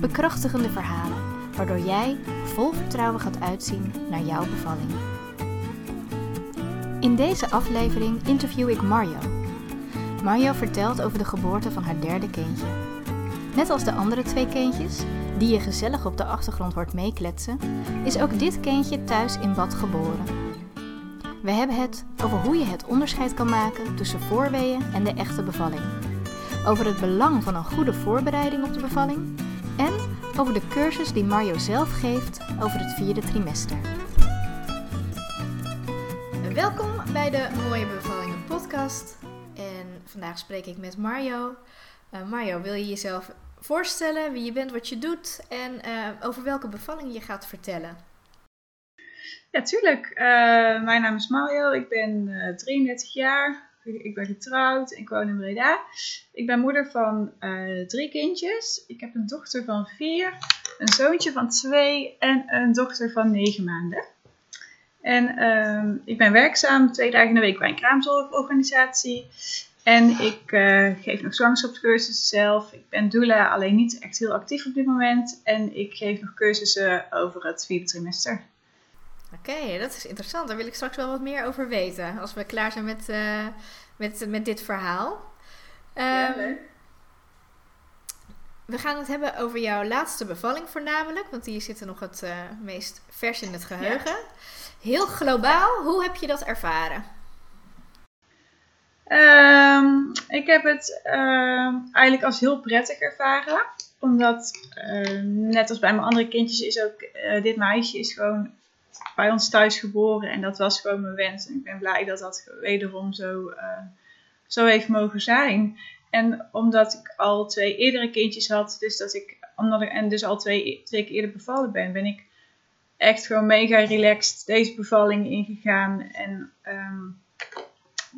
Bekrachtigende verhalen, waardoor jij vol vertrouwen gaat uitzien naar jouw bevalling. In deze aflevering interview ik Mario. Mario vertelt over de geboorte van haar derde kindje. Net als de andere twee kindjes, die je gezellig op de achtergrond hoort meekletsen, is ook dit kindje thuis in bad geboren. We hebben het over hoe je het onderscheid kan maken tussen voorweeën en de echte bevalling. Over het belang van een goede voorbereiding op de bevalling over de cursus die Mario zelf geeft over het vierde trimester. Welkom bij de Mooie Bevallingen podcast. En vandaag spreek ik met Mario. Uh, Mario, wil je jezelf voorstellen wie je bent, wat je doet en uh, over welke bevalling je gaat vertellen? Ja, tuurlijk. Uh, mijn naam is Mario. Ik ben 33 jaar. Ik ben getrouwd. Ik woon in Breda. Ik ben moeder van uh, drie kindjes. Ik heb een dochter van vier, een zoontje van twee en een dochter van negen maanden. En uh, ik ben werkzaam twee dagen in de week bij een kraamzorgorganisatie. En ik uh, geef nog zwangerschapscursussen zelf. Ik ben doula, alleen niet echt heel actief op dit moment. En ik geef nog cursussen over het vierde trimester. Oké, okay, dat is interessant. Daar wil ik straks wel wat meer over weten. Als we klaar zijn met, uh, met, met dit verhaal. Um, ja, we gaan het hebben over jouw laatste bevalling voornamelijk. Want die zit er nog het uh, meest vers in het geheugen. Ja. Heel globaal, hoe heb je dat ervaren? Um, ik heb het uh, eigenlijk als heel prettig ervaren. Omdat, uh, net als bij mijn andere kindjes, is ook dit meisje is gewoon bij ons thuis geboren. En dat was gewoon mijn wens. En ik ben blij dat dat wederom zo, uh, zo heeft mogen zijn. En omdat ik al twee eerdere kindjes had, dus dat ik, omdat ik, en dus al twee, twee keer eerder bevallen ben, ben ik echt gewoon mega relaxed deze bevalling ingegaan. En um,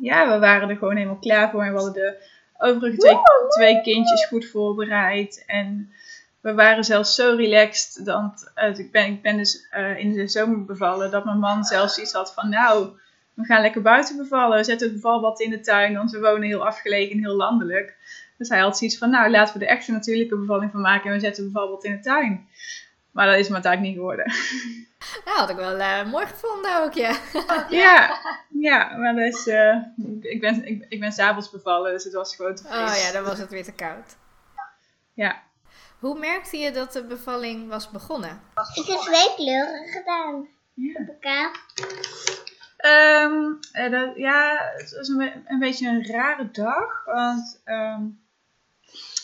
ja, we waren er gewoon helemaal klaar voor. En we hadden de overige twee, twee kindjes goed voorbereid. En we waren zelfs zo relaxed. Dat, uh, ik, ben, ik ben dus uh, in de zomer bevallen. Dat mijn man zelfs iets had van nou, we gaan lekker buiten bevallen. We zetten het bevalbad in de tuin. Want we wonen heel afgelegen, heel landelijk. Dus hij had zoiets van nou, laten we er echt een natuurlijke bevalling van maken. En we zetten het bevalbad in de tuin. Maar dat is me uiteindelijk niet geworden. Nou, had ik wel uh, mooi gevonden ook, ja. ja, ja, maar dus, uh, ik, ben, ik, ik ben s'avonds bevallen, dus het was gewoon te fris. Oh ja, dan was het weer te koud. Ja. Hoe merkte je dat de bevalling was begonnen? Ik heb twee kleuren gedaan. Ja. Op elkaar. Um, uh, dat, ja, het was een, een, beetje een rare dag. Want um,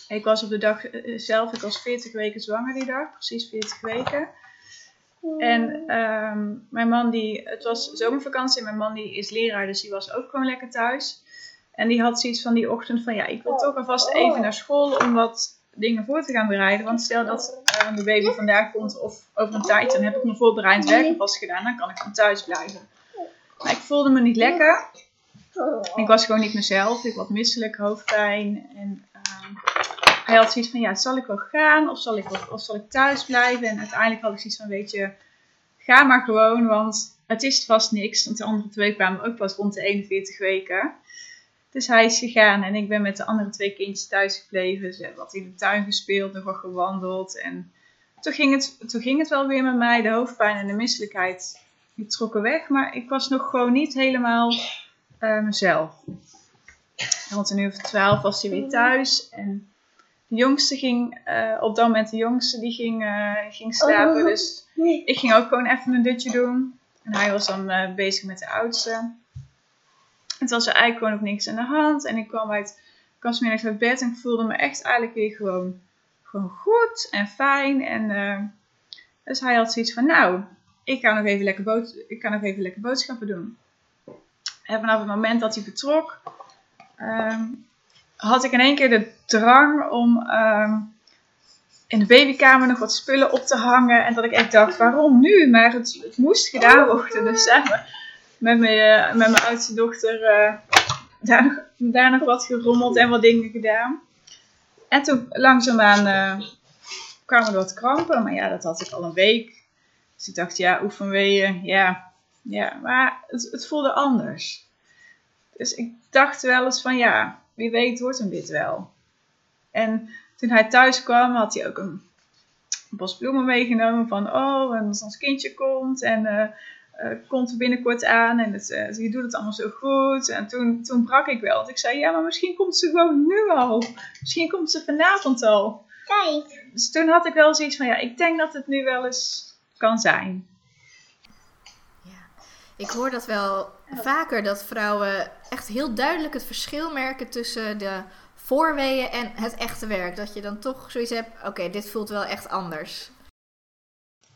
ik was op de dag zelf, ik was 40 weken zwanger die dag. Precies 40 weken. En um, mijn man die, het was zomervakantie en mijn man die is leraar, dus die was ook gewoon lekker thuis. En die had zoiets van die ochtend van, ja, ik wil toch alvast even naar school om wat dingen voor te gaan bereiden. Want stel dat uh, de baby vandaag komt of over een tijd, dan heb ik mijn voorbereid werk vast gedaan. Dan kan ik van thuis blijven. Maar ik voelde me niet lekker. Ik was gewoon niet mezelf. Ik had misselijk, hoofdpijn. En uh, hij had zoiets van, ja, zal ik wel gaan of zal ik, wel, of zal ik thuis blijven? En uiteindelijk had ik zoiets van, weet je, ga maar gewoon, want het is vast niks. Want de andere twee kwamen ook pas rond de 41 weken. Dus hij is gegaan en ik ben met de andere twee kindjes thuis gebleven. Ze hebben wat in de tuin gespeeld, nog wat gewandeld. En toen ging, het, toen ging het wel weer met mij. De hoofdpijn en de misselijkheid die trokken weg. Maar ik was nog gewoon niet helemaal uh, mezelf. Rond een uur of twaalf was hij weer thuis. En de jongste ging, uh, op dat moment de jongste, die ging, uh, ging slapen. Dus ik ging ook gewoon even een dutje doen. En hij was dan bezig met de oudste. Het was er eigenlijk gewoon ook niks aan de hand. En ik kwam uit, ik uit bed en ik voelde me echt eigenlijk weer gewoon, gewoon goed en fijn. En uh, dus hij had zoiets van, nou, ik ga nog even lekker, bood, ik kan nog even lekker boodschappen doen. En vanaf het moment dat hij vertrok, um, had ik in één keer de drang om, um, in de babykamer nog wat spullen op te hangen. En dat ik echt dacht, waarom nu? Maar het, het moest gedaan worden. Dus samen met mijn, eh, met mijn oudste dochter uh, daar, nog, daar nog wat gerommeld en wat dingen gedaan. En toen langzaamaan uh, kwamen er wat krampen. Maar ja, dat had ik al een week. Dus ik dacht, ja, oefenweeën, ja. Ja, maar het, het voelde anders. Dus ik dacht wel eens van, ja, wie weet wordt hem dit wel. En toen hij thuis kwam, had hij ook een bos bloemen meegenomen van, oh, en als ons kindje komt en komt er binnenkort aan en het, uh, je doet het allemaal zo goed. En toen, toen brak ik wel, want ik zei, ja, maar misschien komt ze gewoon nu al. Misschien komt ze vanavond al. Kijk. Dus toen had ik wel zoiets van, ja, ik denk dat het nu wel eens kan zijn. Ja, ik hoor dat wel vaker, dat vrouwen echt heel duidelijk het verschil merken tussen de voorweeën en het echte werk. Dat je dan toch zoiets hebt, oké, dit voelt wel echt anders.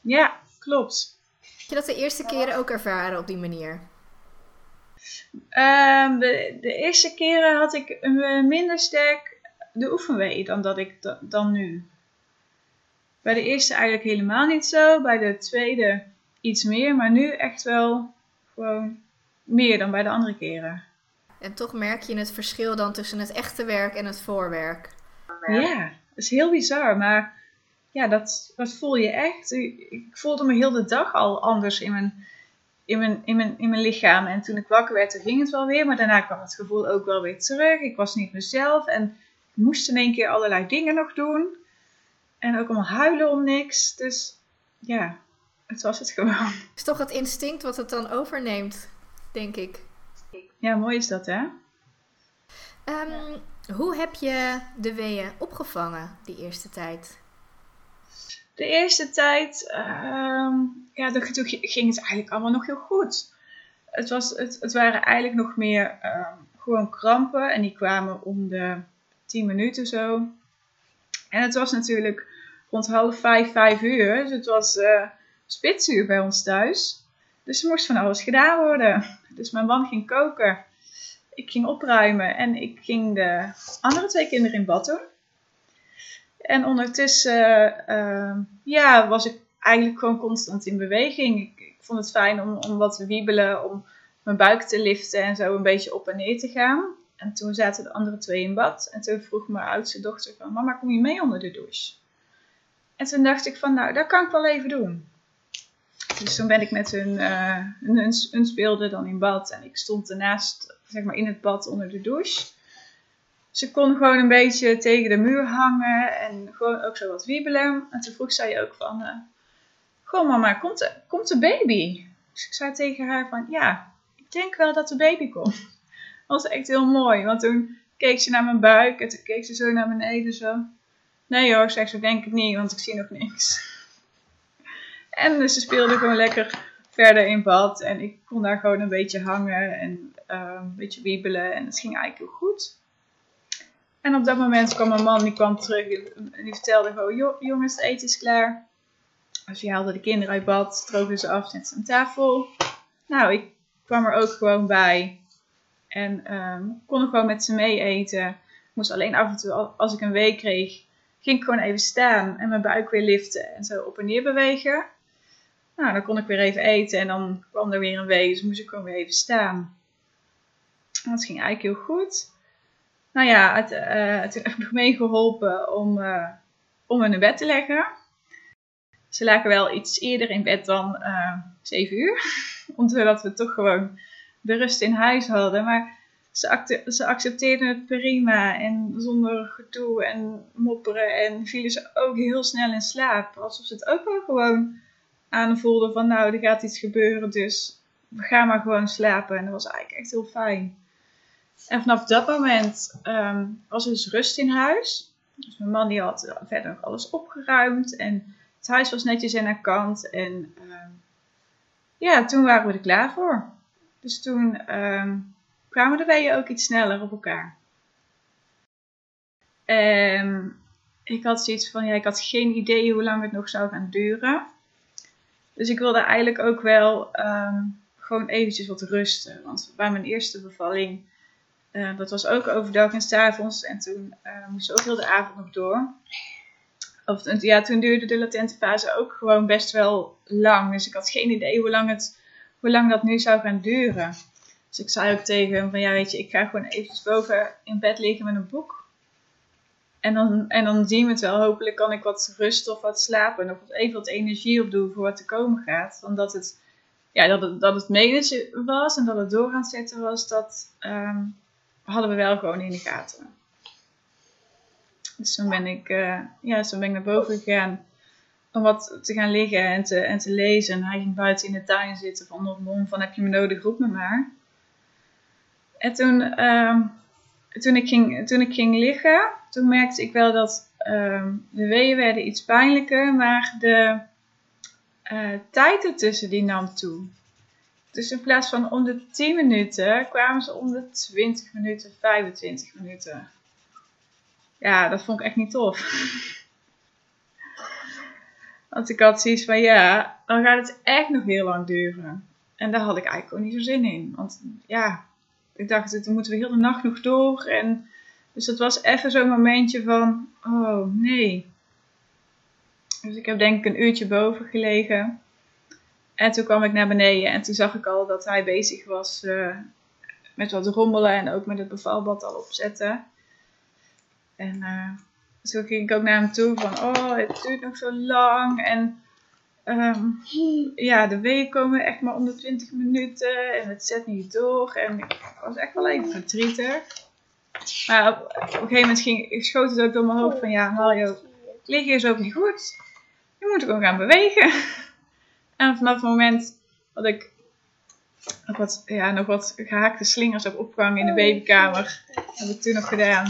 Ja, klopt. Heb je dat de eerste keren ook ervaren op die manier? Um, de, de, eerste keren had ik minder sterk de oefenwee dan dat ik dan nu. Bij de eerste eigenlijk helemaal niet zo. Bij de tweede iets meer. Maar nu echt wel gewoon meer dan bij de andere keren. En toch merk je het verschil dan tussen het echte werk en het voorwerk. Ja, dat is heel bizar. Maar ja, dat, dat voel je echt. Ik voelde me heel de dag al anders in mijn, in, mijn, in, mijn, in mijn lichaam. En toen ik wakker werd, toen ging het wel weer. Maar daarna kwam het gevoel ook wel weer terug. Ik was niet mezelf. En ik moest in één keer allerlei dingen nog doen. En ook allemaal huilen om niks. Dus ja, het was het gewoon. Het is toch het instinct wat het dan overneemt, denk ik. Ja, mooi is dat, hè? Um, hoe heb je de weeën opgevangen die eerste tijd? De eerste tijd, um, ja, toen ging het eigenlijk allemaal nog heel goed. Het, was, het, het waren eigenlijk nog meer um, gewoon krampen en die kwamen om de 10 minuten zo. En het was natuurlijk rond half vijf, vijf uur. Dus het was uh, spitsuur bij ons thuis. Dus er moest van alles gedaan worden. Dus mijn man ging koken. Ik ging opruimen en ik ging de andere twee kinderen in bad doen. En ondertussen uh, ja, was ik eigenlijk gewoon constant in beweging. Ik, vond het fijn om, om wat te wiebelen, om mijn buik te liften en zo een beetje op en neer te gaan. En toen zaten de andere twee in bad. En toen vroeg mijn oudste dochter van, mama kom je mee onder de douche? En toen dacht ik van, nou dat kan ik wel even doen. Dus toen ben ik met hun, uh, hun, speelde dan in bad en ik stond ernaast, zeg maar in het bad onder de douche. Ze kon gewoon een beetje tegen de muur hangen en gewoon ook zo wat wiebelen. En toen vroeg zij ook van, uh, goh mama, komt de, komt de baby? Dus ik zei tegen haar van, ja, ik denk wel dat de baby komt. Dat was echt heel mooi, want toen keek ze naar mijn buik en toen keek ze zo naar beneden zo. Nee hoor, zeg zo denk ik niet, want ik zie nog niks. En dus ze speelde gewoon lekker verder in bad. En ik kon daar gewoon een beetje hangen en uh, een beetje wiebelen. En het ging eigenlijk heel goed. En op dat moment kwam mijn man, die kwam terug en die vertelde gewoon, jongens, het eten is klaar. Dus die haalde de kinderen uit bad, droogde ze af, zette ze aan tafel. Nou, ik kwam er ook gewoon bij. En um, kon gewoon met ze mee eten. Ik moest alleen af en toe, als ik een week kreeg, ging ik gewoon even staan en mijn buik weer liften en zo op en neer bewegen. Nou, dan kon ik weer even eten en dan kwam er weer een wee, dus moest ik gewoon weer even staan. Dat ging eigenlijk heel goed. Nou ja, het, uh, ik nog meegeholpen om, uh, om hun in bed te leggen. Ze lagen wel iets eerder in bed dan uh, eh, 7 uur, omdat we toch gewoon de rust in huis hadden. Maar ze, ze accepteerden het prima en zonder gedoe en mopperen en vielen ze ook heel snel in slaap. Alsof ze het ook wel gewoon aanvoelden van nou, er gaat iets gebeuren, dus we gaan maar gewoon slapen. En dat was eigenlijk echt heel fijn. En vanaf dat moment um, was er dus rust in huis. Dus mijn man die had verder nog alles opgeruimd en het huis was netjes aan haar kant. En um, ja, toen waren we er klaar voor. Dus toen um, kwamen de weeën ook iets sneller op elkaar. En ik had zoiets van, ja, ik had geen idee hoe lang het nog zou gaan duren. Dus ik wilde eigenlijk ook wel gewoon eventjes wat rusten. Want bij mijn eerste bevalling, uh, dat was ook overdag en s avonds. En toen uh, moest ook heel de avond nog door. Of, ja, toen duurde de latente fase ook gewoon best wel lang. Dus ik had geen idee hoe lang, het, hoe lang dat nu zou gaan duren. Dus ik zei ook tegen hem van ja, weet je, ik ga gewoon even boven in bed liggen met een boek. En dan, en dan zien we het wel. Hopelijk kan ik wat rust of wat slapen. En of even wat energie opdoen voor wat te komen gaat. Omdat het, ja, dat het, dat het managen was en dat het door aan het zetten was, dat ehm, hadden we wel gewoon in de gaten. Dus toen ben ik, uh, ja, toen ben ik naar boven gegaan om wat te gaan liggen en te, en te lezen. En hij ging buiten in de tuin zitten van, nog mom van heb je me nodig, roep me maar. En toen, uh, toen, ik ging, toen ik ging liggen, toen merkte ik wel dat uh, de weeën werden iets pijnlijker, maar de uh, tijd ertussen die nam toe. Dus in plaats van om de 10 minuten kwamen ze om de 20 minuten, 25 minuten. Ja, dat vond ik echt niet tof. Want ik had zoiets van, ja, dan gaat het echt nog heel lang duren. En daar had ik eigenlijk ook niet zo zin in. Want ja, ik dacht, dan moeten we heel de nacht nog door. En, dus het was even zo'n momentje van, oh nee. Dus ik heb denk ik een uurtje boven gelegen. En toen kwam ik naar beneden en toen zag ik al dat hij bezig was uh, met wat rommelen en ook met het bevalbad al opzetten. En uh, zo ging ik ook naar hem toe van, oh, het duurt nog zo lang. En um, ja, de weeën komen echt maar om de 20 minuten en het zet niet door. En ik was echt wel even verdrietig. Maar op, een gegeven moment ging, schoot het ook door mijn hoofd van, ja, Mario, liggen is ook niet goed. Je moet gewoon gaan bewegen. En vanaf het moment dat ik nog wat, ja, nog wat gehaakte slingers heb opgehangen in de babykamer, heb ik toen nog gedaan.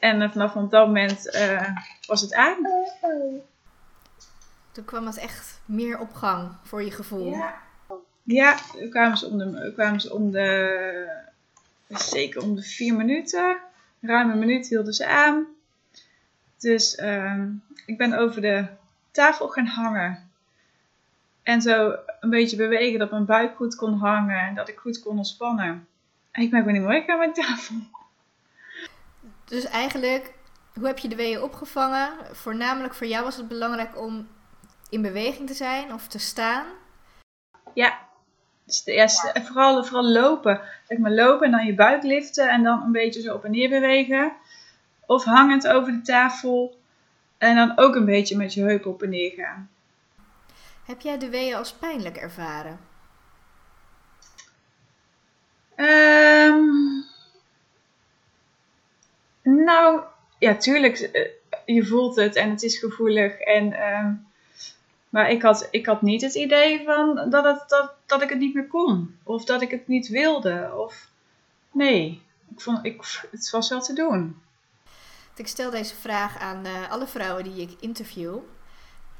En vanaf dat moment uh, was het aan. Toen kwam het echt meer op gang voor je gevoel. Ja, ja toen kwamen ze om de, kwamen ze om de zeker om de vier minuten. Ruim een minuut hielden ze aan. Dus uh, ik ben over de tafel gaan hangen. En zo een beetje bewegen dat mijn buik goed kon hangen en dat ik goed kon ontspannen. En ik ben gewoon niet meer weggaan met tafel. Dus eigenlijk, hoe heb je de weeën opgevangen? Voornamelijk voor jou was het belangrijk om in beweging te zijn of te staan? Ja, ja vooral, vooral lopen. Zeg maar lopen en dan je buik liften en dan een beetje zo op en neer bewegen. Of hangend over de tafel en dan ook een beetje met je heupen op en neer gaan. Heb jij de weeën als pijnlijk ervaren? Um, nou, ja, tuurlijk. Eh, je voelt het en het is gevoelig. En, um, maar ik had, ik had niet het idee van dat, het, dat, dat ik het niet meer kon. Of dat ik het niet wilde. Of nee, ik vond, ik, het was wel te doen. Ik stel deze vraag aan uh, alle vrouwen die ik interview.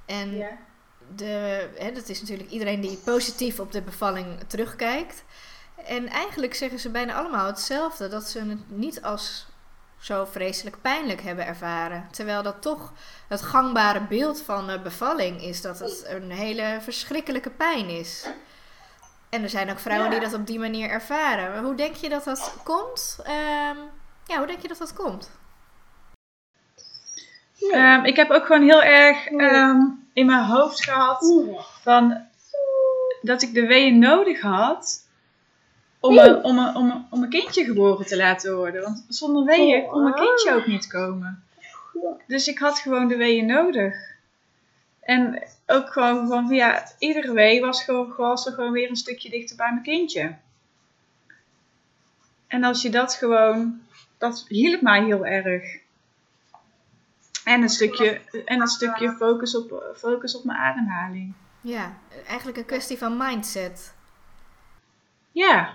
En ja de, hè, dat is natuurlijk iedereen die positief op de bevalling terugkijkt. En eigenlijk zeggen ze bijna allemaal hetzelfde: dat ze het niet als zo vreselijk pijnlijk hebben ervaren. Terwijl dat toch het gangbare beeld van de bevalling is dat het een hele verschrikkelijke pijn is. En er zijn ook vrouwen die dat op die manier ervaren. hoe denk je dat dat komt? Um, ja, hoe denk je dat dat komt? Um, ik heb ook gewoon heel erg um, in mijn hoofd gehad van dat ik de weeën nodig had om een, om, een, om, een, om een kindje geboren te laten worden. Want zonder weeën kon mijn kindje ook niet komen. Dus ik had gewoon de weeën nodig. En ook gewoon van, ja, iedere wee was, gewoon, was er gewoon weer een stukje dichter bij mijn kindje. En als je dat gewoon, dat hielp mij heel erg. En een stukje, en een stukje focus, op, focus op mijn ademhaling. Ja, eigenlijk een kwestie van mindset. Ja.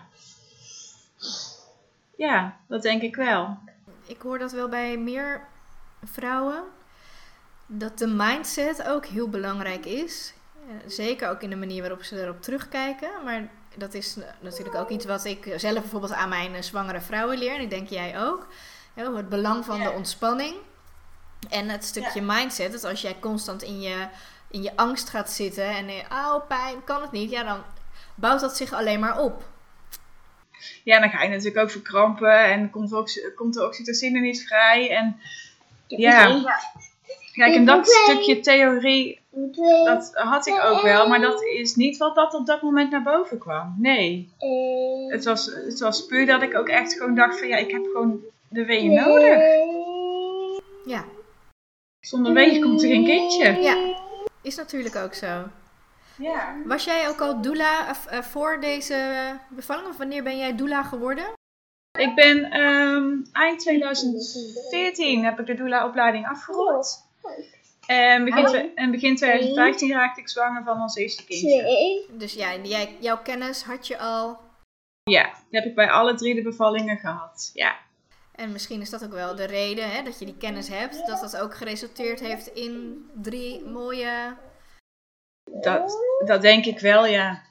Ja, dat denk ik wel. Ik hoor dat wel bij meer vrouwen. Dat de mindset ook heel belangrijk is. Zeker ook in de manier waarop ze erop terugkijken. Maar dat is natuurlijk ook iets wat ik zelf bijvoorbeeld aan mijn zwangere vrouwen leer. En ik denk jij ook. Het belang van de ontspanning. En het stukje mindset, dat als jij constant in je, in je angst gaat zitten en oh pijn, kan het niet, ja dan bouwt dat zich alleen maar op. Ja, dan ga je natuurlijk ook verkrampen en komt, ook, komt de oxytocine niet vrij. En ja, Kijk, en dat stukje theorie, dat had ik ook wel, maar dat is niet wat dat op dat moment naar boven kwam. Nee. Het was, het was puur dat ik ook echt gewoon dacht van ja, ik heb gewoon de weeën nodig. Ja, Zonder weeën komt er geen kindje. ja. Is natuurlijk ook zo. Ja. Was jij ook al doula eh, voor deze bevalling? Of wanneer ben jij doula geworden? Ik ben ehm, eind 2014 heb ik de doula-opleiding afgerond. En begin, twe- en begin 2015 raakte ik zwanger van ons eerste kindje. Dus ja, jij, jouw kennis had je al. Ja, die heb ik bij alle drie de bevallingen gehad. Ja. En misschien is dat ook wel de reden hè, dat je die kennis hebt. Dat dat ook geresulteerd heeft in drie mooie... Dat, dat denk ik wel, ja.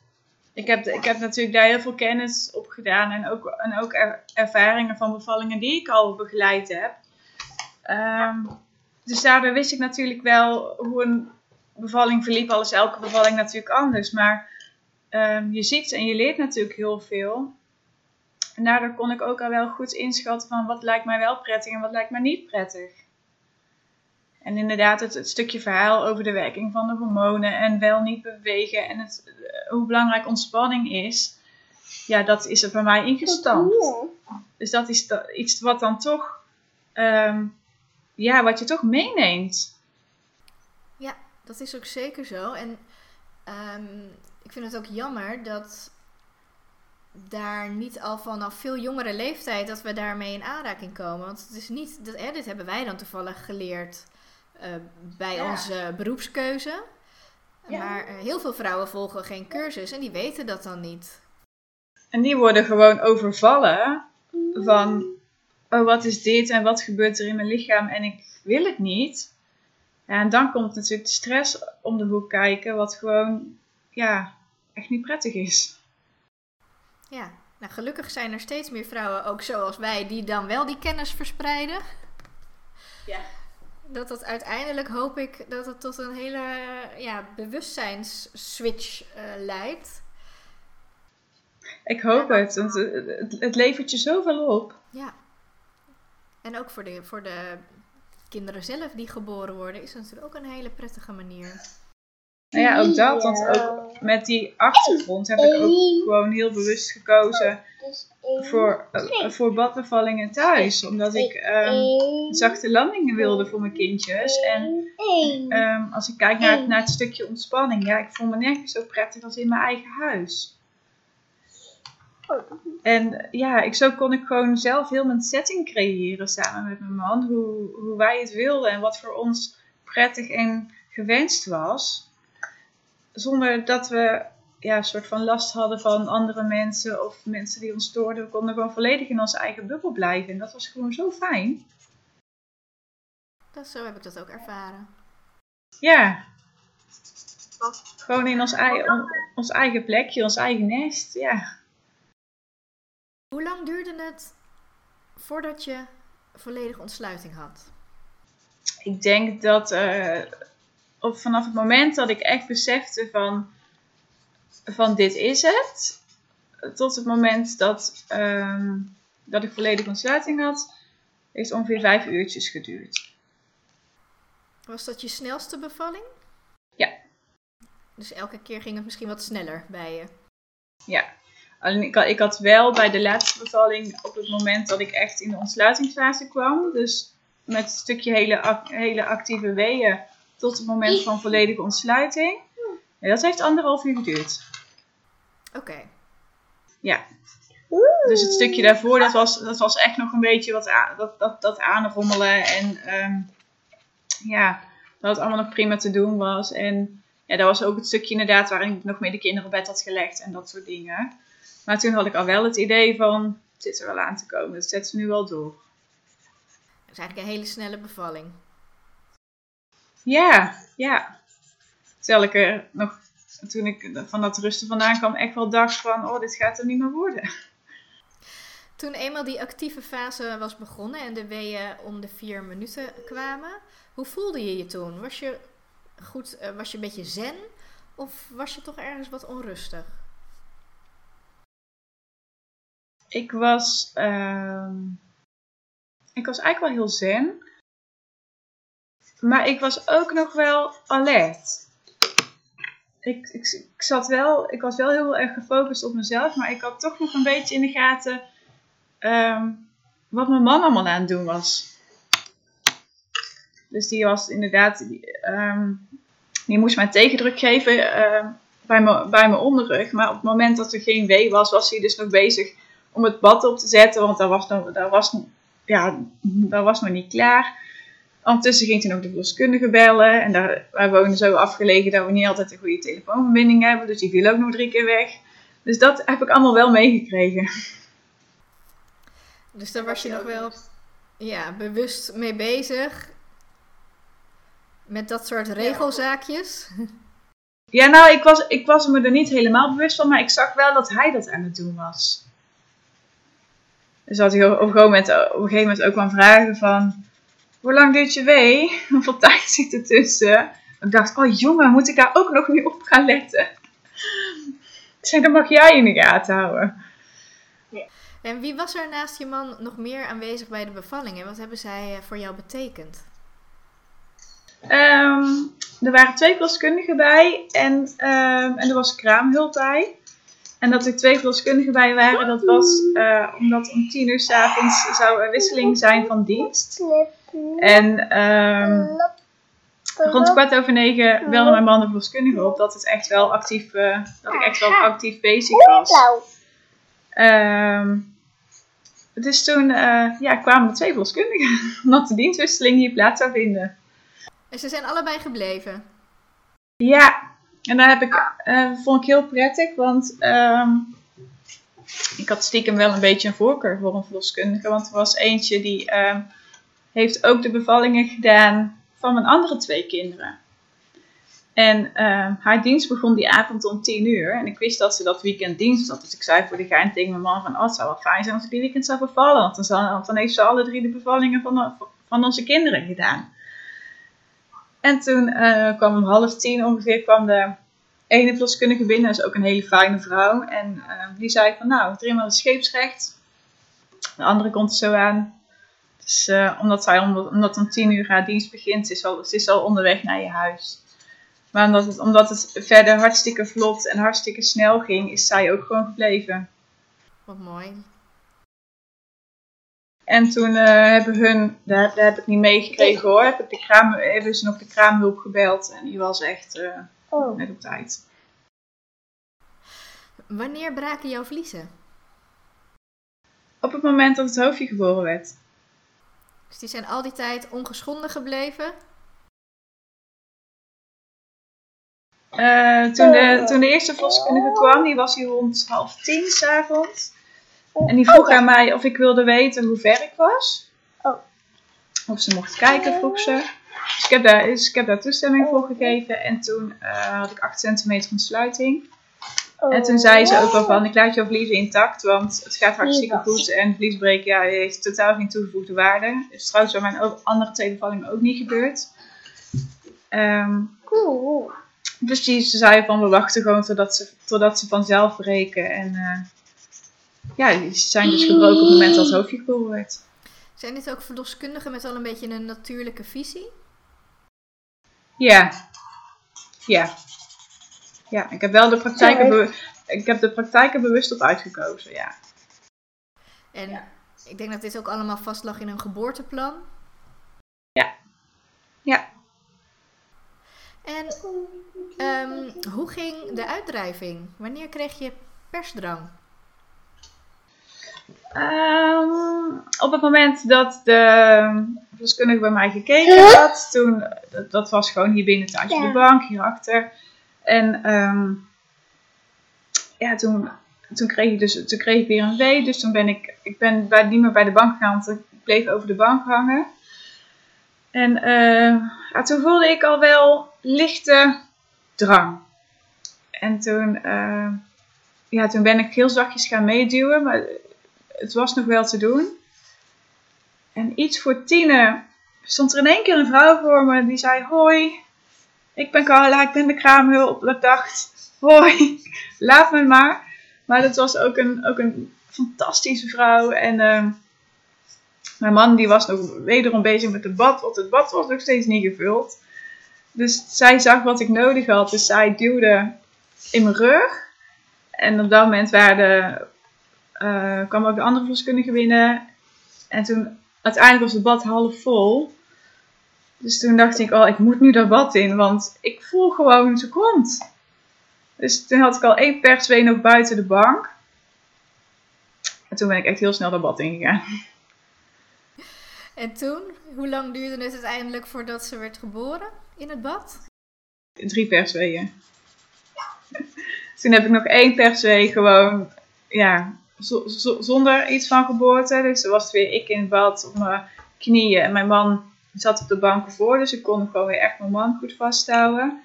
Ik heb, ik heb natuurlijk daar heel veel kennis op gedaan en ook, en ook er- ervaringen van bevallingen die ik al begeleid heb. Ehm, dus daardoor wist ik natuurlijk wel hoe een bevalling verliep. Al is elke bevalling natuurlijk anders. Maar ehm, je ziet en je leert natuurlijk heel veel. En daardoor kon ik ook al wel goed inschatten van wat lijkt mij wel prettig en wat lijkt mij niet prettig. En inderdaad, het, het stukje verhaal over de werking van de hormonen en wel niet bewegen en het, eh, hoe belangrijk ontspanning is, ja, dat is er bij mij ingestampt. Dus dat is iets wat dan toch, ehm, ja, wat je toch meeneemt. Ja, dat is ook zeker zo. En ehm, ik vind het ook jammer dat daar niet al vanaf veel jongere leeftijd dat we daarmee in aanraking komen. Want het is niet, dat, hè, dit hebben wij dan toevallig geleerd eh, bij Ja. onze beroepskeuze. Ja. Maar eh, heel veel vrouwen volgen geen cursus en die weten dat dan niet. En die worden gewoon overvallen van, oh wat is dit en wat gebeurt er in mijn lichaam en ik wil het niet. Ja, en dan komt natuurlijk de stress om de hoek kijken, wat gewoon, ja, echt niet prettig is. Ja, nou gelukkig zijn er steeds meer vrouwen, ook zoals wij, die dan wel die kennis verspreiden. Ja. Dat dat uiteindelijk hoop ik dat het tot een hele ja, bewustzijnsswitch eh, leidt. Ik hoop het, want het, het, het levert je zoveel op. Ja. En ook voor de, voor de kinderen zelf die geboren worden, is het natuurlijk ook een hele prettige manier. Nou ja, ook dat, want ook met die achtergrond heb ik ook gewoon heel bewust gekozen Dus voor, eh, voor badbevallingen thuis. Omdat ik ehm, zachte landingen wilde voor mijn kindjes. En ehm, als ik kijk naar, het- naar het stukje ontspanning, ja, ik voel me nergens zo prettig als in mijn eigen huis. En ja, ik, zo kon ik gewoon zelf heel mijn setting creëren samen met mijn man. Hoe, hoe wij het wilden en wat voor ons prettig en gewenst was. Zonder dat we ja, een soort van last hadden van andere mensen of mensen die ons stoorden. We konden gewoon volledig in onze eigen bubbel blijven. En dat was gewoon zo fijn. Dat, zo heb ik dat ook ervaren. Ja. Gewoon in ons, ei- on- ons eigen plekje, ons eigen nest. Ja. Hoe lang duurde het voordat je volledige ontsluiting had? Ik denk dat eh, op, vanaf het moment dat ik echt besefte van, van dit is het, tot het moment dat, ehm, dat ik volledige ontsluiting had, heeft ongeveer vijf uurtjes geduurd. Was dat je snelste bevalling? Ja. Dus elke keer ging het misschien wat sneller bij je. Ja. Alleen ik, had- ik had wel bij de laatste bevalling, op het moment dat ik echt in de ontsluitingsfase kwam, dus met een stukje hele, hele actieve weeën tot het moment van volledige ontsluiting, ja, dat heeft anderhalf uur geduurd. Oké. Ja. Dus het stukje daarvoor, dat was, dat was echt nog een beetje wat aan, dat, dat, dat aanrommelen. En ehm, ja, dat het allemaal nog prima te doen was. En ja, dat was ook het stukje inderdaad waarin ik nog meer de kinderen op bed had gelegd en dat soort dingen. Maar toen had ik al wel het idee van, het zit er wel aan te komen. Het zet ze nu wel door. Dat is eigenlijk een hele snelle bevalling. Ja, ja. Terwijl ik er nog, toen ik van dat rusten vandaan kwam, echt wel dacht van, oh, dit gaat er niet meer worden. Toen eenmaal die actieve fase was begonnen en de weeën om de vier minuten kwamen, hoe voelde je je toen? Was je goed, eh, was je een beetje zen of was je toch ergens wat onrustig? Ik was, ehm, ik was eigenlijk wel heel zen. Maar ik was ook nog wel alert. Ik, ik, ik, zat wel, ik was wel heel erg gefocust op mezelf, maar ik had toch nog een beetje in de gaten ehm, wat mijn man allemaal aan het doen was. Dus die was inderdaad, die, die moest mij tegendruk geven ehm, bij, mijn, bij mijn onderrug. Maar op het moment dat er geen wee was, was hij dus nog bezig om het bad op te zetten, want dat was nog, dat was, ja, dat was nog niet klaar. Ondertussen ging hij nog de verloskundige bellen. En daar, wij wonen zo afgelegen dat we niet altijd een goede telefoonverbinding hebben. Dus die viel ook nog drie keer weg. Dus dat heb ik allemaal wel meegekregen. Dus daar was je nog wel ja, bewust mee bezig. Met dat soort regelzaakjes. Ja, nou, ik was, ik was me er niet helemaal bewust van. Maar ik zag wel dat hij dat aan het doen was. Dus had hij op een, moment, op een gegeven moment ook wel vragen van... Hoe lang duurt je wee? Hoeveel tijd zit er tussen? Ik dacht, oh jongen, moet ik daar ook nog niet op gaan letten? Ik zei, dan mag jij in de gaten houden. En wie was er naast je man nog meer aanwezig bij de bevalling? En wat hebben zij eh, voor jou betekend? Ehm, er waren twee verloskundigen bij en, um, en er was kraamhulp bij. En dat er twee verloskundigen bij waren, dat was uh, omdat om tien uur s avonds zou een wisseling zijn van dienst. En um, rond kwart over negen belde mijn man de verloskundige op dat, het echt wel actief, uh, dat ik echt wel actief bezig was. Um, dus toen uh, ja, kwamen er twee verloskundigen, omdat de dienstwisseling hier plaats zou vinden. En ze zijn allebei gebleven? Ja, en dat heb ik, uh, vond ik heel prettig, want um, ik had stiekem wel een beetje een voorkeur voor een verloskundige. Want er was eentje die heeft ook de bevallingen gedaan van mijn andere twee kinderen. En uh, haar dienst begon die avond om tien uur. En ik wist dat ze dat weekend dienst had. Dus ik zei voor de gein tegen mijn man van... Oh, het zou wel fijn zijn als ik die weekend zou bevallen. Want dan, dan heeft ze alle drie de bevallingen van, van onze kinderen gedaan. En toen uh, kwam om half tien ongeveer kwam de ene verloskundige binnen. Is ook een hele fijne vrouw. En uh, die zei van nou, driemaal het scheepsrecht. De andere komt er zo aan. Dus uh, omdat, zij om, omdat om tien uur haar dienst begint, ze is, al, ze is al onderweg naar je huis. Maar omdat het, omdat het verder hartstikke vlot en hartstikke snel ging, is zij ook gewoon gebleven. Wat mooi. En toen uh, hebben hun, daar, daar, heb ik niet meegekregen hoor, heb ik de kraam, hebben ze nog de kraamhulp gebeld en die was echt uh, oh. net op tijd. Wanneer braken jouw vliezen? Op het moment dat het hoofdje geboren werd. Dus die zijn al die tijd ongeschonden gebleven? Uh, toen, de, toen de eerste verloskundige kwam, die was hier rond half tien s'avonds. En die vroeg aan mij of ik wilde weten hoe ver ik was. Oh. Of ze mocht kijken, vroeg ze. Dus ik heb daar, dus ik heb daar toestemming voor gegeven. En toen uh, had ik 8 centimeter ontsluiting. Oh. En toen zei ze ook al van, ik laat jouw vliezen intact, want het gaat hartstikke goed. En vliesbreken ja, heeft totaal geen toegevoegde waarde. Dus trouwens bij mijn andere bevalling ook niet gebeurd. Um, cool. Dus die zei van, we wachten gewoon totdat ze, totdat ze vanzelf breken. En uh, ja, die zijn dus gebroken op het moment dat het hoofdje geboren werd. Zijn dit ook verloskundigen met al een beetje een natuurlijke visie? Ja. Ja. Ja, ik heb wel de praktijken, ik heb de praktijken bewust op uitgekozen, ja. En ja. ik denk dat dit ook allemaal vast lag in een geboorteplan. Ja. Ja. En um, hoe ging de uitdrijving? Wanneer kreeg je persdrang? Um, op het moment dat de verloskundige bij mij gekeken had, toen, dat, dat was gewoon hier binnen thuis op de bank, hierachter. En um, ja, toen, toen, kreeg ik dus, toen kreeg ik weer een wee, dus toen ben ik, ik ben bij, niet meer bij de bank gegaan, want ik bleef over de bank hangen. En uh, ja, toen voelde ik al wel lichte drang. En toen, uh, ja, toen ben ik heel zachtjes gaan meeduwen, maar het was nog wel te doen. En iets voor tienen stond er in één keer een vrouw voor me die zei: Hoi, ik ben Carla, ik ben de kraamhulp. Ik dacht: Hoi, laat me maar. Maar dat was ook een, ook een fantastische vrouw. En uh, Mijn man die was nog wederom bezig met het bad, want het bad was nog steeds niet gevuld. Dus zij zag wat ik nodig had, dus zij duwde in mijn rug. En op dat moment de, uh, kwam ook de andere verloskundige binnen. En toen, uiteindelijk was het bad half vol. Dus toen dacht ik, oh, ik moet nu dat bad in, want ik voel gewoon, ze komt. Dus toen had ik al één perswee nog buiten de bank. En toen ben ik echt heel snel dat bad ingegaan. En toen, hoe lang duurde het uiteindelijk voordat ze werd geboren in het bad? Drie persweeën. toen heb ik nog één perswee gewoon, ja, zonder iets van geboorte. Dus er was weer ik in het bad op mijn knieën en mijn man zat op de bank ervoor. Dus ik kon gewoon weer echt mijn man goed vasthouden.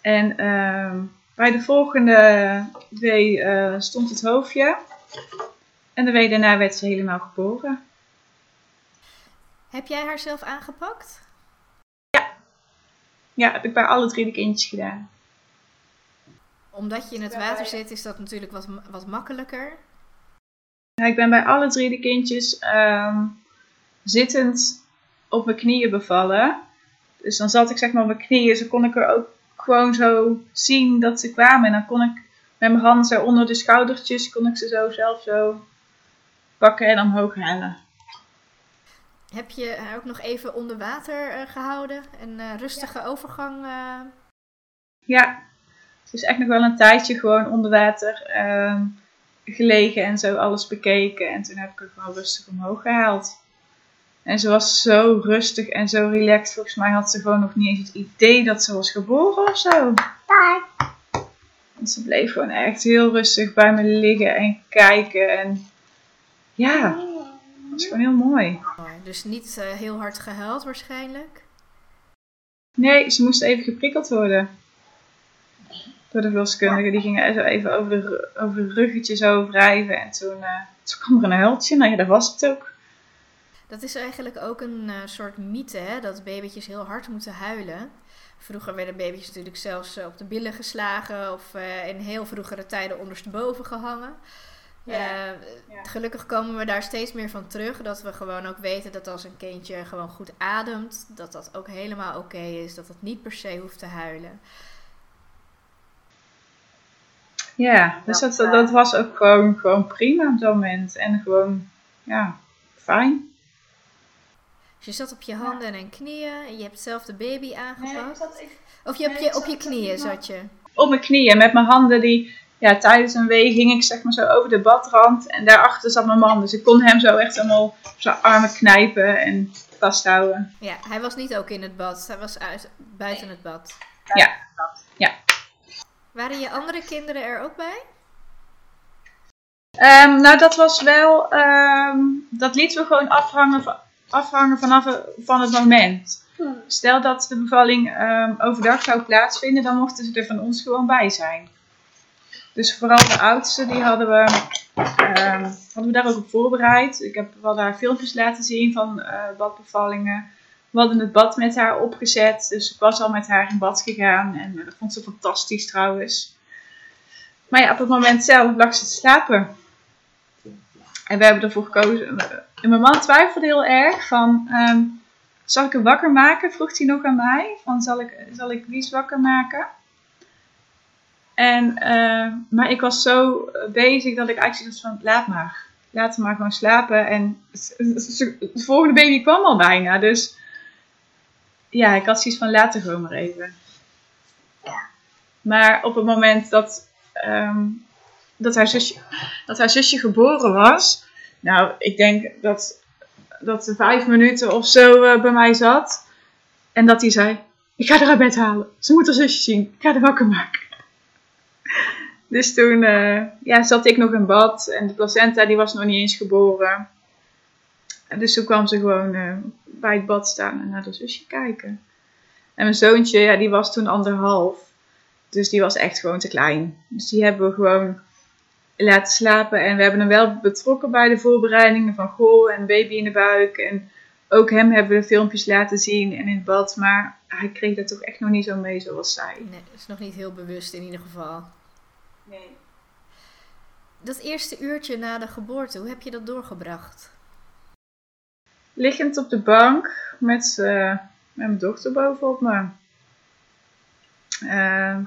En ehm, bij de volgende twee uh, stond het hoofdje. En de week daarna werd ze helemaal geboren. Heb jij haar zelf aangepakt? Ja. Ja, heb ik bij alle drie de kindjes gedaan. Omdat je in het water zit, is dat natuurlijk wat, wat makkelijker. Ja, ik ben bij alle drie de kindjes ehm, zittend op mijn knieën bevallen. Dus dan zat ik zeg maar op mijn knieën, zo kon ik er ook gewoon zo zien dat ze kwamen. En dan kon ik met mijn handen zo onder de schoudertjes, kon ik ze zo zelf zo pakken en omhoog halen. Heb je haar ook nog even onder water uh, gehouden? Een uh, rustige overgang? Uh... Ja, het is echt nog wel een tijdje gewoon onder water ehm, gelegen en zo alles bekeken. En toen heb ik er gewoon rustig omhoog gehaald. En ze was zo rustig en zo relaxed. Volgens mij had ze gewoon nog niet eens het idee dat ze was geboren of zo. En ze bleef gewoon echt heel rustig bij me liggen en kijken. En ja, dat was gewoon heel mooi. Dus niet uh, heel hard gehuild waarschijnlijk? Nee, ze moest even geprikkeld worden. Door de verloskundige. Die ging zo even over de, over de ruggetje zo wrijven. En toen, uh, toen kwam er een huiltje. Nou ja, dat was het ook. Dat is eigenlijk ook een uh, soort mythe, hè? dat babytjes heel hard moeten huilen. Vroeger werden baby's natuurlijk zelfs uh, op de billen geslagen of uh, in heel vroegere tijden ondersteboven gehangen. Ja. ja. Gelukkig komen we daar steeds meer van terug. Dat we gewoon ook weten dat als een kindje gewoon goed ademt, dat dat ook helemaal oké is. Dat het niet per se hoeft te huilen. Ja, dus dat, dat was ook gewoon, gewoon prima op dat moment. En gewoon, ja, fijn. Je zat op je handen en knieën en je hebt zelf de baby aangepakt. Nee, of je, op, je, op je knieën zat je? Op mijn knieën, met mijn handen die... Ja, tijdens een wee ging ik zeg maar zo over de badrand en daarachter zat mijn man. Dus ik kon hem zo echt helemaal op zijn armen knijpen en vasthouden. Ja, hij was niet ook in het bad. Hij was uit, buiten het bad. Ja. ja. Waren je andere kinderen er ook bij? Um, nou, dat was wel... Um, dat lieten we gewoon afhangen van afhangen vanaf van het moment. Stel dat de bevalling um, overdag zou plaatsvinden, dan mochten ze er van ons gewoon bij zijn. Dus vooral de oudste, die hadden we, um, hadden we daar ook op voorbereid. Ik heb wel daar filmpjes laten zien van uh, badbevallingen. We hadden het bad met haar opgezet, dus ik was al met haar in bad gegaan. En uh, dat vond ze fantastisch trouwens. Maar ja, op het moment zelf lag ze te slapen. En we hebben ervoor gekozen. En mijn man twijfelde heel erg van, um, zal ik hem wakker maken? Vroeg hij nog aan mij. Van, zal ik, zal ik Lies wakker maken? En, uh, maar ik was zo bezig dat ik eigenlijk dacht van, laat maar. Laat hem maar gewoon slapen. En de volgende baby kwam al bijna. Dus ja, ik had zoiets van, laat er gewoon maar even. Ja. Maar op het moment dat um, dat haar zusje, dat haar zusje geboren was. Nou, ik denk dat, dat ze vijf minuten of zo uh, bij mij zat. En dat hij zei, ik ga haar uit bed halen. Ze moet haar zusje zien. Ik ga haar wakker maken. Dus toen uh, ja, zat ik nog in bad. En de placenta die was nog niet eens geboren. En dus toen kwam ze gewoon uh, bij het bad staan en naar de zusje kijken. En mijn zoontje, ja, die was toen anderhalf. Dus die was echt gewoon te klein. Dus die hebben we gewoon laten slapen. En we hebben hem wel betrokken bij de voorbereidingen van goh en baby in de buik. En ook hem hebben we filmpjes laten zien en in het bad. Maar hij kreeg dat toch echt nog niet zo mee zoals zij. Nee, is nog niet heel bewust in ieder geval. Nee. Dat eerste uurtje na de geboorte, hoe heb je dat doorgebracht? liggend op de bank met, eh, met mijn dochter bovenop me. Uh,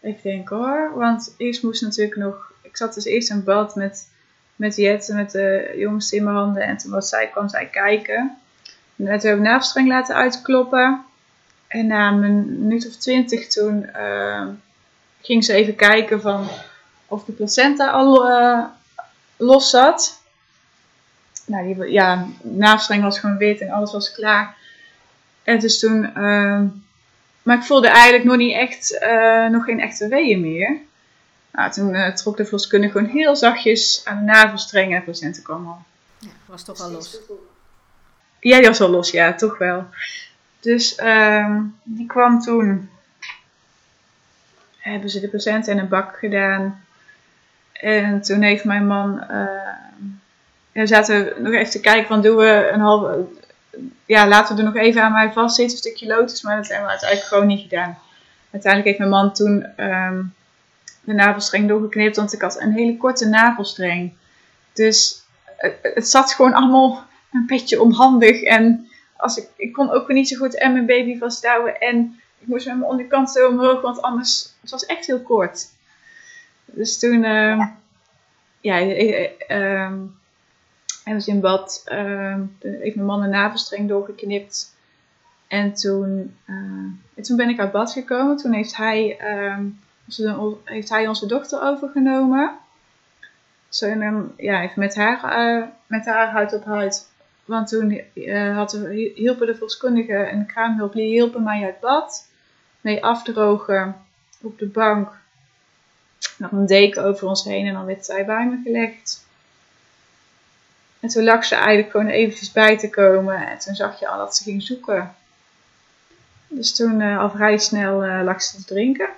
ik denk hoor, want eerst moest natuurlijk nog. Ik zat dus eerst in bad met, met Jette, met de jongste in mijn handen. En toen was zij, kwam zij kijken. En toen hebben we navelstreng laten uitkloppen. En na een minuut of twintig toen uh, ging ze even kijken van of de placenta al uh, los zat. Nou, die, ja, navelstreng was gewoon wit en alles was klaar. En dus toen... Uh, maar ik voelde eigenlijk nog niet echt, nog geen echte weeën meer. Nou, toen uh, trok de verloskundige gewoon heel zachtjes aan de navelstreng en de placenta kwam al. Ja, was toch al los? Ja, die was al los, ja, toch wel. Dus uh, die kwam toen. Hebben ze de placenta in een bak gedaan. En toen heeft mijn man. Uh, we zaten nog even te kijken van doen we een halve. Ja, laten we er nog even aan mij vastzitten, een stukje lotus. Maar dat hebben we uiteindelijk gewoon niet gedaan. Uiteindelijk heeft mijn man toen um, de navelstreng doorgeknipt, want ik had een hele korte navelstreng. Dus het, het zat gewoon allemaal een beetje onhandig. En als ik, ik kon ook weer niet zo goed en mijn baby vasthouden. En ik moest met mijn onderkant zo omhoog, want anders, het was echt heel kort. Dus toen, uh, ja, ja um, hebben ze in bad, uh, heeft mijn man een navelstreng doorgeknipt. En toen, uh, en toen ben ik uit bad gekomen. Toen heeft hij, um, onze, heeft hij onze dochter overgenomen. Zo, en ja, heeft met haar, met haar huid op huid want toen uh, had hielpen de verloskundigen en de kraamhulp, die hielpen mij uit bad. Mee afdrogen op de bank. Nog een deken over ons heen en dan werd zij bij me gelegd. En toen lag ze eigenlijk gewoon eventjes bij te komen. En toen zag je al dat ze ging zoeken. Dus toen uh, al vrij snel uh, lag ze te drinken.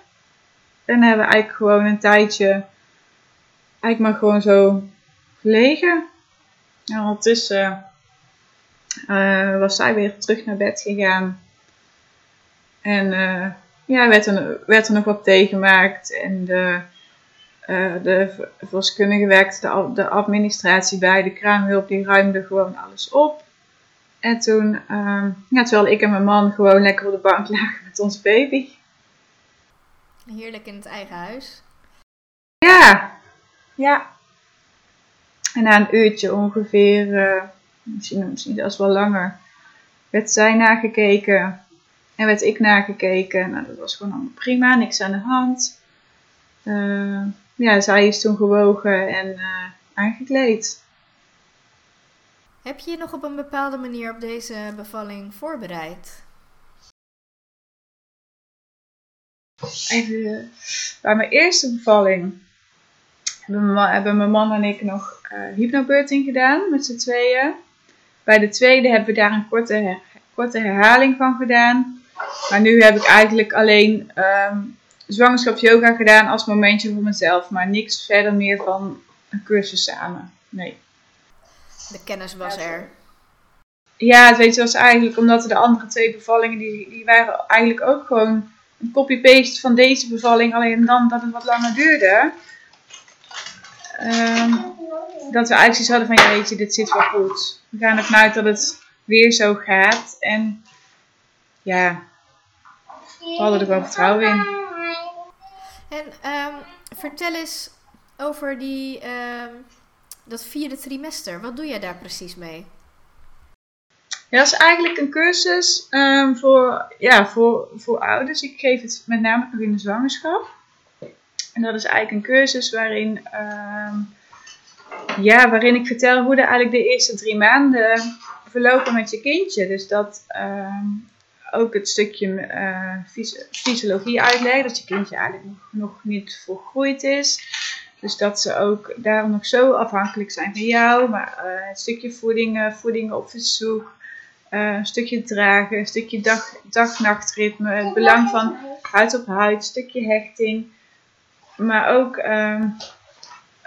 En hebben we eigenlijk gewoon een tijdje, eigenlijk maar gewoon zo gelegen. En ondertussen uh, was zij weer terug naar bed gegaan. En uh, ja, werd er, werd er nog wat tegengemaakt. En de, uh, de verloskundige werkte de, de, administratie bij. De kraamhulp die ruimde gewoon alles op. En toen, ja, terwijl ik en mijn man gewoon lekker op de bank lagen met ons baby. Heerlijk in het eigen huis. Ja, ja. En na een uurtje ongeveer misschien, misschien zelfs wel langer, werd zij nagekeken en werd ik nagekeken. Nou, dat was gewoon allemaal prima, niks aan de hand. Uh, ja, zij is toen gewogen en uh, aangekleed. Heb je je nog op een bepaalde manier op deze bevalling voorbereid? Even, bij mijn eerste bevalling hebben mijn man en ik nog uh, hypnobirthing gedaan met z'n tweeën. Bij de tweede hebben we daar een korte, her korte herhaling van gedaan. Maar nu heb ik eigenlijk alleen um, zwangerschapsyoga gedaan als momentje voor mezelf. Maar niks verder meer van een cursus samen. Nee. De kennis was er. Ja, het weet je, was eigenlijk omdat de andere twee bevallingen, die, die waren eigenlijk ook gewoon een copy-paste van deze bevalling. Alleen dan dat het wat langer duurde. Um, dat we eigenlijk hadden van, ja weet je, dit zit wel goed. We gaan ervan uit dat het weer zo gaat. En ja, we hadden er wel vertrouwen in. En um, vertel eens over die, um, dat vierde trimester. Wat doe jij daar precies mee? Ja, dat is eigenlijk een cursus um, voor, ja, voor, voor ouders. Ik geef het met name nog in de zwangerschap. En dat is eigenlijk een cursus waarin ja, waarin ik vertel hoe de, eigenlijk de eerste drie maanden verlopen met je kindje. Dus dat uh, ook het stukje uh, fysiologie uitleg, dat je kindje eigenlijk nog, niet volgroeid is. Dus dat ze ook daarom nog zo afhankelijk zijn van jou. Maar uh, het stukje voeding, voeding op verzoek, een stukje dragen, een stukje dag-nachtritme, het belang van huid op huid, een stukje hechting. Maar ook um,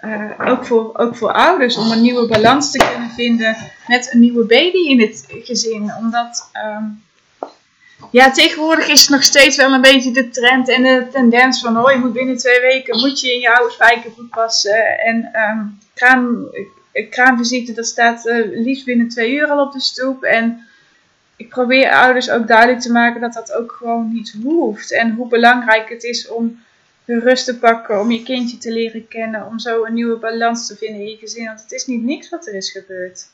uh, ook, voor, ook voor ouders om een nieuwe balans te kunnen vinden met een nieuwe baby in het gezin. Omdat um, ja, tegenwoordig is het nog steeds wel een beetje de trend en de tendens van oh, je moet binnen twee weken moet je in je oude spijkervoet passen. En um, kraamvisite, dat staat uh, liefst binnen twee uur al op de stoep. En ik probeer ouders ook duidelijk te maken dat dat ook gewoon niet hoeft. En hoe belangrijk het is om de rust te pakken, om je kindje te leren kennen, om zo een nieuwe balans te vinden in je gezin. Want het is niet niks wat er is gebeurd.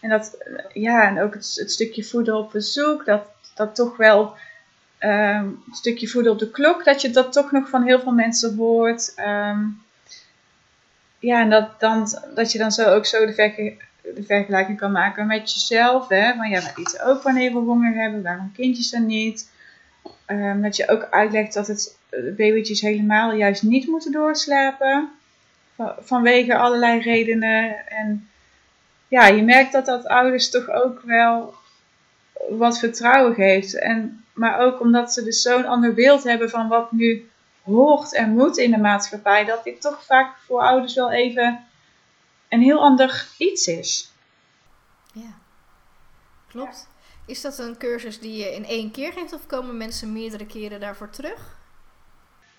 En dat, ja, en ook het, het stukje voeden op bezoek, dat, dat toch wel um, een stukje voeden op de klok, dat je dat toch nog van heel veel mensen hoort. Um, ja, en dat, dan, dat je dan zo ook zo de, de vergelijking kan maken met jezelf. Hè? Van ja, wij eten ook wanneer we honger hebben, waarom kindjes dan niet? Um, dat je ook uitlegt dat het de babytjes helemaal juist niet moeten doorslapen. Van, vanwege allerlei redenen. En ja, je merkt dat dat ouders toch ook wel wat vertrouwen geeft. En, maar ook omdat ze dus zo'n ander beeld hebben van wat nu hoort en moet in de maatschappij, dat dit toch vaak voor ouders wel even een heel ander iets is. Ja, klopt. Is dat een cursus die je in één keer geeft of komen mensen meerdere keren daarvoor terug?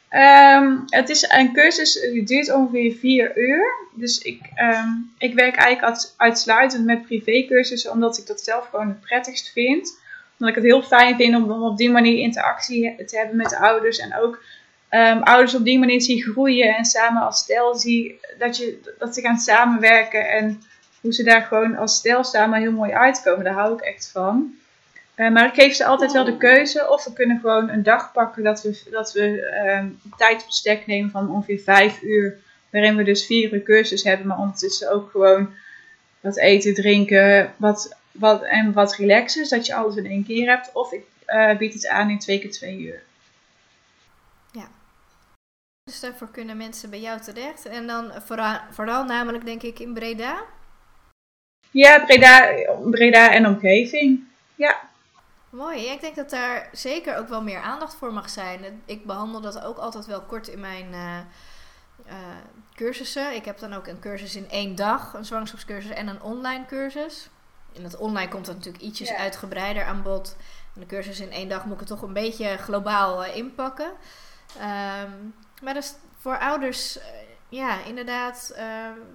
Um, het is een cursus die duurt ongeveer vier uur. Dus ik, um, ik werk eigenlijk uitsluitend met privécursussen, omdat ik dat zelf gewoon het prettigst vind. Omdat ik het heel fijn vind om, om op die manier interactie te hebben met de ouders. En ook um, ouders op die manier zie groeien en samen als stel zie dat, je, dat ze gaan samenwerken. En hoe ze daar gewoon als stel samen heel mooi uitkomen. Daar hou ik echt van. Uh, maar ik geef ze altijd wel de keuze. Of we kunnen gewoon een dag pakken dat we, dat we uh, tijd op stek nemen van ongeveer vijf uur. Waarin we dus vier uur hebben. Maar ondertussen ook gewoon wat eten, drinken wat, wat, en wat relaxen. Zodat je alles in één keer hebt. Of ik uh, bied het aan in twee keer twee uur. Dus daarvoor kunnen mensen bij jou terecht. En dan vooral, vooral namelijk denk ik in Breda. Ja, Breda, Breda en omgeving. Ja. Mooi. ik denk dat daar zeker ook wel meer aandacht voor mag zijn. Ik behandel dat ook altijd wel kort in mijn uh, uh, cursussen. Ik heb dan ook een cursus in één dag, een zwangerschapscursus en een online cursus. In het online komt dat natuurlijk ietsjes uitgebreider aan bod. En de cursus in één dag moet ik het toch een beetje globaal uh, inpakken. Um, maar dat is voor ouders, ja, inderdaad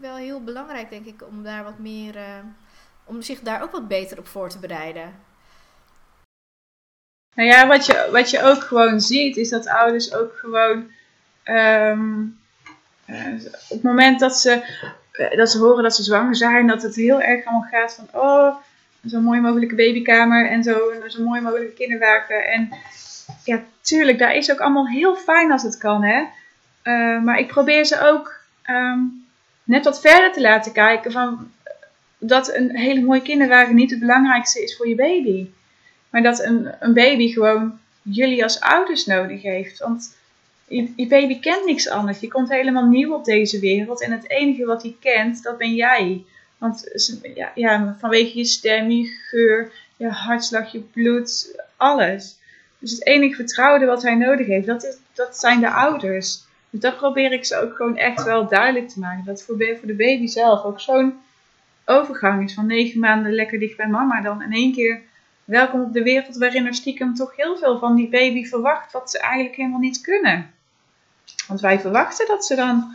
wel heel belangrijk, denk ik, om daar wat meer, om zich daar ook wat beter op voor te bereiden. Nou ja, wat je, wat je ook gewoon ziet, is dat ouders ook gewoon uh, op het moment dat ze, dat ze horen dat ze zwanger zijn, dat het heel erg allemaal gaat van, oh, zo'n mooi mogelijke babykamer en zo'n zo mooi mogelijke kinderwagen. En ja, tuurlijk, daar is ook allemaal heel fijn als het kan, hè. Uh, maar ik probeer ze ook um, net wat verder te laten kijken van dat een hele mooie kinderwagen niet het belangrijkste is voor je baby. Maar dat een, een baby gewoon jullie als ouders nodig heeft. Want je, je, baby kent niks anders. Je komt helemaal nieuw op deze wereld. En het enige wat hij kent, dat ben jij. Want ja, ja, vanwege je stem, je geur, je hartslag, je bloed, alles. Dus het enige vertrouwde wat hij nodig heeft, dat, is, dat zijn de ouders. Dus dat probeer ik ze ook gewoon echt wel duidelijk te maken. Dat voor, voor de baby zelf ook zo'n overgang is van negen maanden lekker dicht bij mama. Dan in één keer welkom op de wereld waarin er stiekem toch heel veel van die baby verwacht wat ze eigenlijk helemaal niet kunnen. Want wij verwachten dat ze dan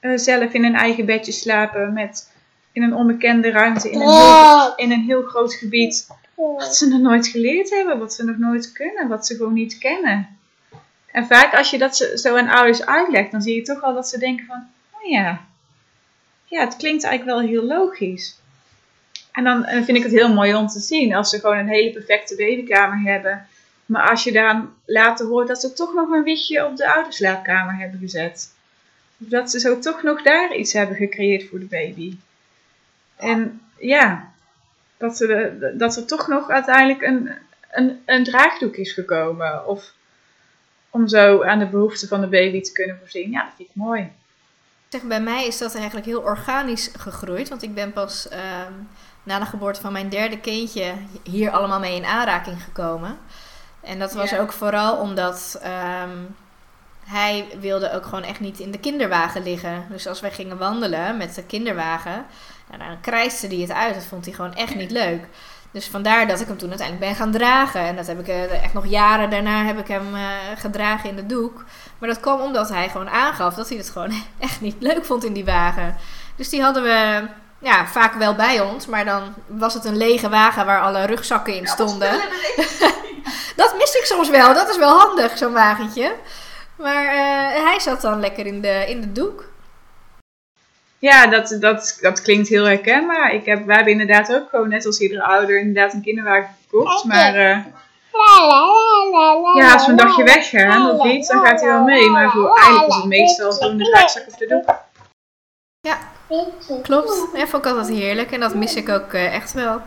uh, zelf in een eigen bedje slapen met in een onbekende ruimte in een, heel, in een heel groot gebied. Wat ze nog nooit geleerd hebben, wat ze nog nooit kunnen, wat ze gewoon niet kennen. En vaak als je dat zo aan ouders uitlegt, dan zie je toch al dat ze denken van, oh ja, ja, het klinkt eigenlijk wel heel logisch. En dan vind ik het heel mooi om te zien als ze gewoon een hele perfecte babykamer hebben. Maar als je dan later hoort dat ze toch nog een wiegje op de ouderslaapkamer hebben gezet. Dat ze zo toch nog daar iets hebben gecreëerd voor de baby. En ja, dat, ze dat er toch nog uiteindelijk een, een, een draagdoek is gekomen. Of om zo aan de behoeften van de baby te kunnen voorzien. Ja, dat vind ik mooi. Zeg, bij mij is dat eigenlijk heel organisch gegroeid. Want ik ben pas... Uh na de geboorte van mijn derde kindje hier allemaal mee in aanraking gekomen. En dat was ook vooral omdat um, hij wilde ook gewoon echt niet in de kinderwagen liggen. Dus als wij gingen wandelen met de kinderwagen, nou, dan krijste hij het uit. Dat vond hij gewoon echt niet leuk. Dus vandaar dat ik hem toen uiteindelijk ben gaan dragen. En dat heb ik eh, echt nog jaren daarna heb ik hem eh, gedragen in de doek. Maar dat kwam omdat hij gewoon aangaf dat hij het gewoon echt niet leuk vond in die wagen. Dus die hadden we ja, vaak wel bij ons. Maar dan was het een lege wagen waar alle rugzakken in stonden. dat mis ik soms wel. Dat is wel handig, zo'n wagentje. Maar eh, hij zat dan lekker in de, in de doek. Ja, dat, dat, dat klinkt heel herkenbaar. Ik heb, wij hebben inderdaad ook gewoon, net als iedere ouder, inderdaad een kinderwagen gekocht. Maar eh, ja, als we een dagje weggaan of iets, dan gaat hij wel mee. Maar voor eigenlijk is het meestal gewoon de draagzak op de doek. Ja, klopt. Ja, vond ik altijd heerlijk. En dat mis ik ook eh, echt wel.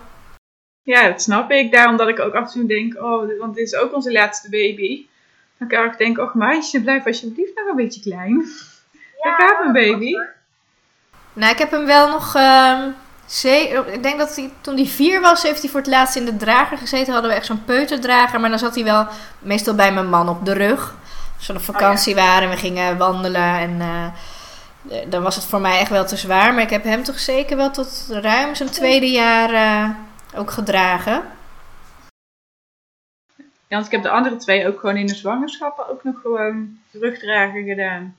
Ja, dat snap ik. Daarom dat ik ook af en toe denk, oh, want dit is ook onze laatste baby. Dan kan ik denken, oh meisje, blijf alsjeblieft nog een beetje klein. Daar gaat mijn baby. Nou, ik heb hem wel nog. ze- ik denk dat hij toen hij vier was, heeft hij voor het laatst in de drager gezeten. Hadden we echt zo'n peuterdrager. Maar dan zat hij wel meestal bij mijn man op de rug. Als we op vakantie waren en we gingen wandelen. En eh, eh, dan was het voor mij echt wel te zwaar. Maar ik heb hem toch zeker wel tot ruim zijn tweede jaar eh, ook gedragen. Ja, want ik heb de andere twee ook gewoon in de zwangerschappen ook nog gewoon rugdragen gedaan.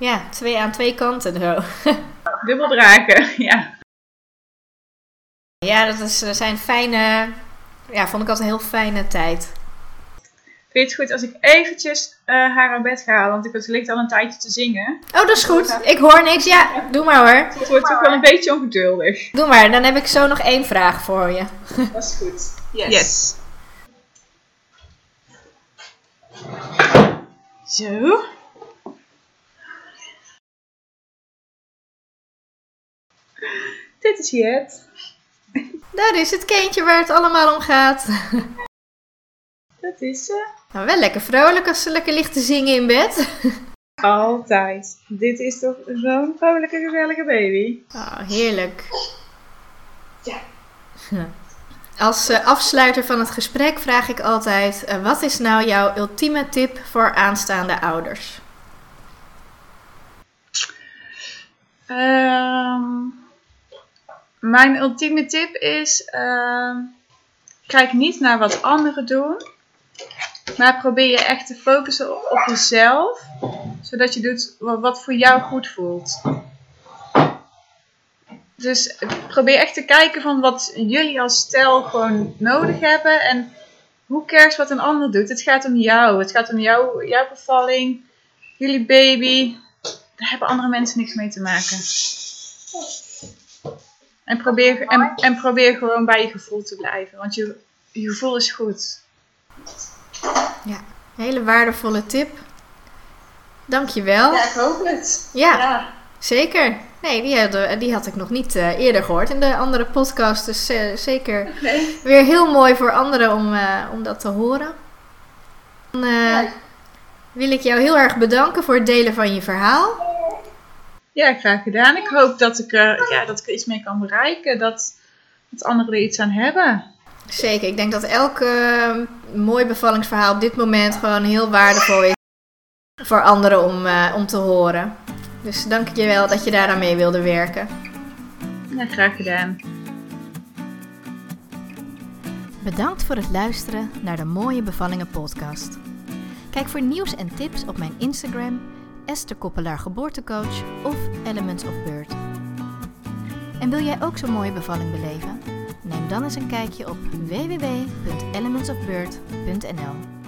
Ja, twee aan twee kanten zo. Dubbel dragen, ja. Ja, dat is, zijn fijne. Ja, vond ik altijd een heel fijne tijd. Vind je het goed als ik eventjes eh, haar aan bed ga halen? Want ik het ligt al een tijdje te zingen. Oh, dat is goed. Ik hoor niks. Ja, doe maar hoor. Het wordt ook wel een beetje ongeduldig. Doe maar, dan heb ik zo nog één vraag voor je. Dat is goed. Yes. Zo. Dit is het. Daar is het kindje waar het allemaal om gaat. Dat is ze. Nou, wel lekker vrolijk als ze lekker ligt te zingen in bed. Altijd. Dit is toch zo'n vrolijke, gezellige baby. Oh, heerlijk. Ja. Als eh, afsluiter van het gesprek vraag ik altijd: eh, wat is nou jouw ultieme tip voor aanstaande ouders? Ehm, mijn ultieme tip is: ehm, kijk niet naar wat anderen doen, maar probeer je echt te focussen op, jezelf, zodat je doet wat, voor jou goed voelt. Dus probeer echt te kijken van wat jullie als stel gewoon nodig hebben en hoe cares wat een ander doet. Het gaat om jou, het gaat om jou, jouw bevalling, jullie baby. Daar hebben andere mensen niks mee te maken. En probeer, en, en probeer gewoon bij je gevoel te blijven, want je, je gevoel is goed. Ja, hele waardevolle tip. Dankjewel. ik hoop het. Ja, zeker. Nee, die, hadden- die had ik nog niet eh, eerder gehoord in de andere podcast. Dus eh, zeker weer heel mooi voor anderen om, eh, om dat te horen. Dan wil ik jou heel erg bedanken voor het delen van je verhaal. Ja, graag gedaan. Ik hoop dat ik, er, ja, dat ik er iets mee kan bereiken. Dat, dat anderen er iets aan hebben. Zeker, ik denk dat elk eh, mooi bevallingsverhaal op dit moment gewoon heel waardevol is voor anderen om, eh, om te horen. Dus dank je wel dat je daaraan mee wilde werken. Ja, graag gedaan. Bedankt voor het luisteren naar de Mooie Bevallingen podcast. Kijk voor nieuws en tips op mijn Instagram, Esther Koppelaar Geboortecoach of Elements of Birth. En wil jij ook zo'n mooie bevalling beleven? Neem dan eens een kijkje op www.elementsofbirth.nl